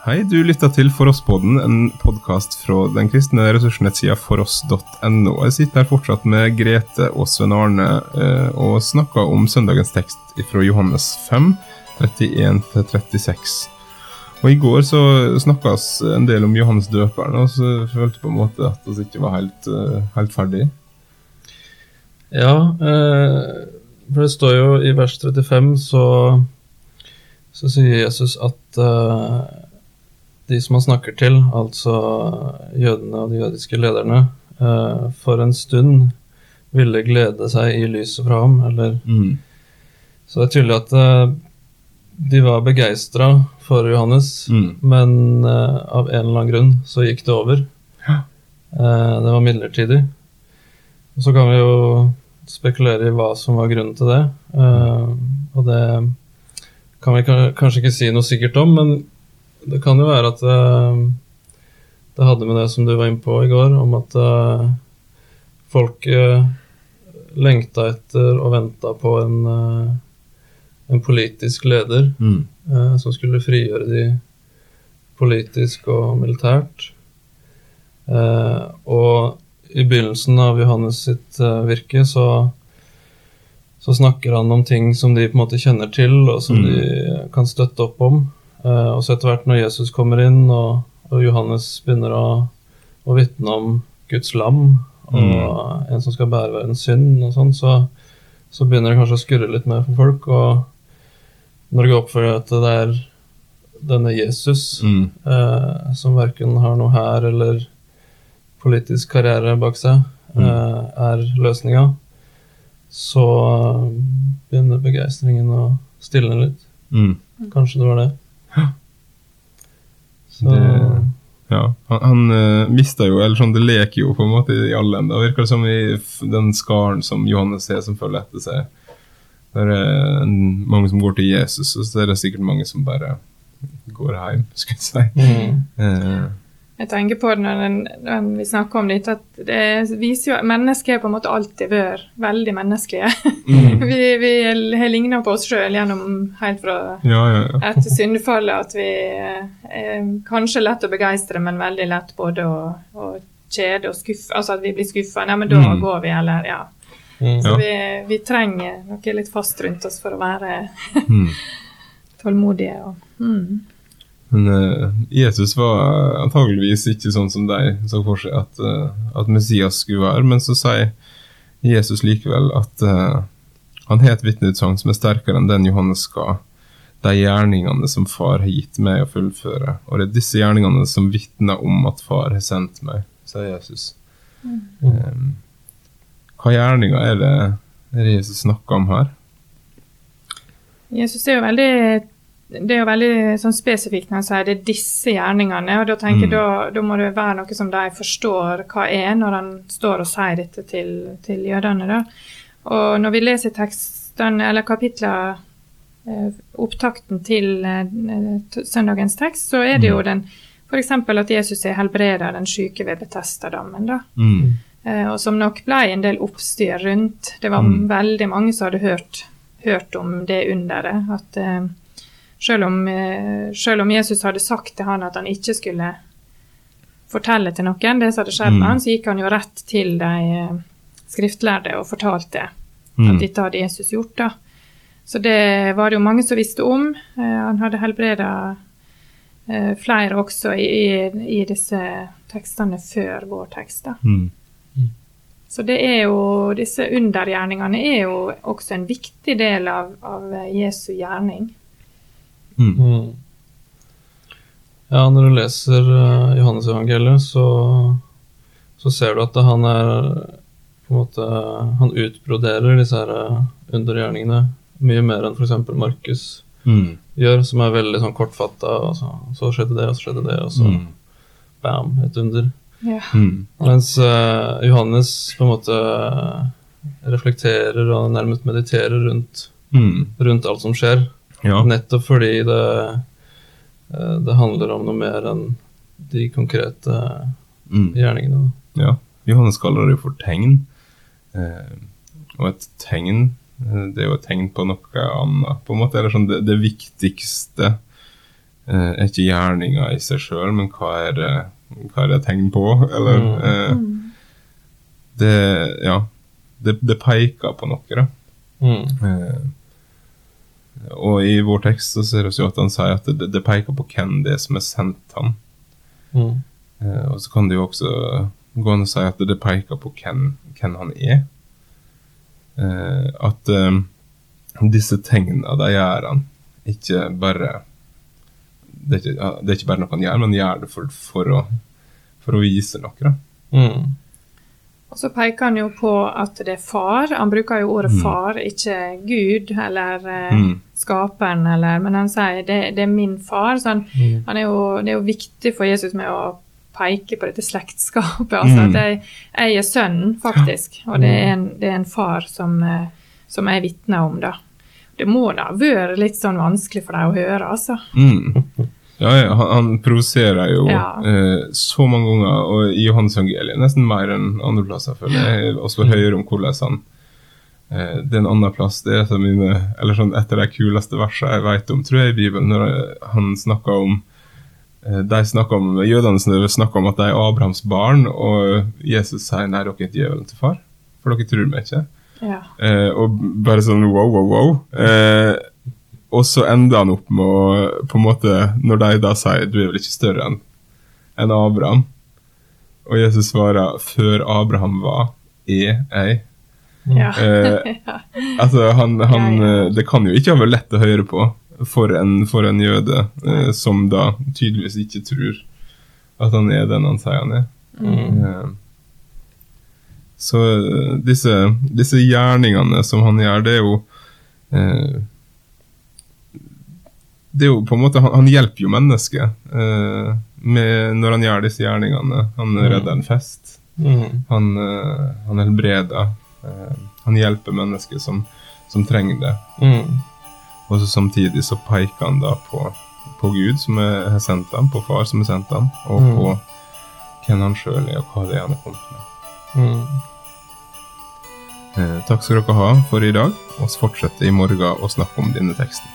Hei, du lytter til Foross-podden, en podkast fra den kristne ressursnettsida foross.no. Jeg sitter her fortsatt med Grete og Svein Arne eh, og snakker om søndagens tekst fra Johannes 5, 31-36. Og I går så snakka vi en del om Johannes døperen, og så følte jeg på en måte at vi ikke var helt, uh, helt ferdig. Ja, eh, for det står jo i vers 35 så, så sier Jesus at eh, de som han snakker til, altså jødene og de jødiske lederne, eh, for en stund ville glede seg i lyset fra ham. Eller Mm. Så det er tydelig at eh, de var begeistra for Johannes, Mm. men eh, av en eller annen grunn så gikk det over. Ja. Eh, det var midlertidig. Og så kan vi jo spekulere i hva som var grunnen til det. Eh, og det kan vi kanskje ikke si noe sikkert om, men det kan jo være at eh, det hadde med det som du var inne på i går, om at uh, folk uh, lengta etter og venta på en, en politisk leder Mm. som skulle frigjøre de politisk og militært. Og i begynnelsen av Johannes sitt virke så, så snakker han om ting som de på en måte kjenner til, og som Mm. de kan støtte opp om. Eh, og så etter hvert når Jesus kommer inn, og, og Johannes begynner å, å vitne om Guds lam, og en som skal bære verdens synd, og sånn, så, så begynner det kanskje å skurre litt mer for folk. Og når det går opp for at det er denne Jesus Mm. uh, som verken har noe her eller politisk karriere bak seg, Mm. uh, er løsninga, så begynner begeistringen å stilne litt. Mm. Kanskje det var det. Så Det- Ja, han, han eh, mista jo, eller sånn, det leker jo på en måte i alle ender. Det virker som i den skaren som Johannes er som følger etter seg. Det er en, mange som går til Jesus, og så er det sikkert mange som bare går hjem, skulle jeg si. mm, Eh, Jeg tenker på det når, den, når vi snakker om dette, at det viser jo at mennesker har på en måte alltid vært veldig menneskelige. mm. vi, vi har ligna på oss sjøl gjennom helt fra Ja, ja, ja. etter syndefallet at vi eh, er kanskje lett å begeistre, men veldig lett både å, å kjede og skuffe. Altså at vi blir skuffa. Nei, men da Mm. går vi, eller ja. mm, Så vi, vi trenger noe litt fast rundt oss for å være Mm. tålmodige. Og, mm. Men uh, Jesus var antageligvis ikke sånn som de så for seg at, uh, at Messias skulle være, men så sier Jesus likevel at uh, han har et vitneutsagn som er sterkere enn den Johannes ga. De gjerningene som far har gitt meg å fullføre, og det er disse gjerningene som vitner om at far har sendt meg, sier Jesus. Eh, hva gjerninger er det, er det Jesus snakker om her? Jesus er jo veldig det er jo veldig sånn spesifikt når han sier det er disse gjerningene. og Da tenker Mm. da, da må det være noe som de forstår hva er, når han står og sier dette til, til jødene. da. Og når vi leser tekstene, eller kapitlene, eh, opptakten til eh, søndagens tekst, så er det jo den f.eks. at Jesus er helbreder den syke ved Betestadammen. da. Mm. Eh, og som nok ble en del oppstyr rundt. Det var Mm. veldig mange som hadde hørt, hørt om det underet. At selv, om, eh, selv om Jesus hadde sagt til han at han ikke skulle fortelle til noen det som hadde skjedd Mm. med han, så gikk han jo rett til de eh, skriftlærde og fortalte Mm. at dette hadde Jesus gjort. da. Så det var det jo mange som visste om. Eh, han hadde helbreda eh, flere også i, i, i disse tekstene før vår tekst. da. Mm. Så det er jo, disse undergjerningene er jo også en viktig del av, av Jesu gjerning. Mm. mm. Ja, når du leser uh, Johannes-evangeliet, så, så ser du at han er på en måte Han utbroderer disse her eh, undergjerningene mye mer enn f.eks. Markus Mm. gjør, som er veldig sånn kortfatta. Og så, så skjedde det, og så skjedde det, og så Mm. bam, et under. Ja. Mm. Mens uh, Johannes på en måte reflekterer og nærmest mediterer rundt, Mm. rundt alt som skjer. Ja. Nettopp fordi det, eh, det handler om noe mer enn de konkrete Mm. gjerningene. Ja, Johannes kaller det jo for tegn. Eh, og et tegn, eh, det er jo et tegn på noe annet, på en måte. Eller sånn det, det viktigste eh, er ikke gjerninga i seg sjøl, men hva er det hva er det tegn på, eller Mm. eh, Det Ja. Det, det peker på noe, da. Mm. Og i vår tekst så ser vi jo at han sier at det, det peker på hvem det er som har sendt han. Mm. Eh, og så kan det jo også gå an å si at det peker på hvem, hvem han er. Eh, at eh, disse tegnene de gjør han ikke bare det er ikke, det er ikke bare noe han gjør, men han gjør det for, for, å, for å vise noe. Da. Mm. Og så peker han jo på at det er far. Han bruker jo ordet Mm. far, ikke Gud eller eh, Mm. skaperen, eller, men han sier det, det er min far. Så han, Mm. han er jo, det er jo viktig for Jesus med å peke på dette slektskapet. altså Mm. at jeg, jeg er sønnen, faktisk, og det er en, det er en far som, eh, som jeg vitner om. da. Det må da ha vært litt sånn vanskelig for deg å høre, altså. Mm. Ja, ja, han, han provoserer jo Ja. eh, så mange ganger, og i Johannes evangeliet nesten mer enn andre plasser, føler jeg. Og så høyere om hvordan han eh, Det er en annen plass, det er av mine Eller sånn et av de kuleste versene jeg vet om, tror jeg, i Bibelen, når han snakker om eh, de snakker om, Jødene snakker om at de er Abrahams barn, og Jesus sier nei, dere er ikke djevelen til far, for dere tror meg ikke. Ja. Eh, og bare sånn wow, wow, wow. Eh, og så ender han opp med å på en måte, Når de da sier du er vel ikke større enn en Abraham, og Jesus svarer før Abraham var, er jeg. Ja. Eh, altså, han, han, Det kan jo ikke ha vært lett å høre på for en, for en jøde eh, som da tydeligvis ikke tror at han er den han sier han er. Mm. Eh, Så eh, disse, disse gjerningene som han gjør, det er jo eh, Det er jo på en måte Han, han hjelper jo mennesket uh, med, når han gjør disse gjerningene. Han Mm. redder en fest. Mm. Han, uh, han helbreder. Uh, han hjelper mennesker som, som trenger det. Mm. Og så samtidig så peker han da på, på Gud som har sendt ham, på Far som har sendt ham, og Mm. på hvem han sjøl er, og hva det er han har kommet med. Mm. Eh, takk skal dere ha for i dag. Vi fortsetter i morgen å snakke om denne teksten.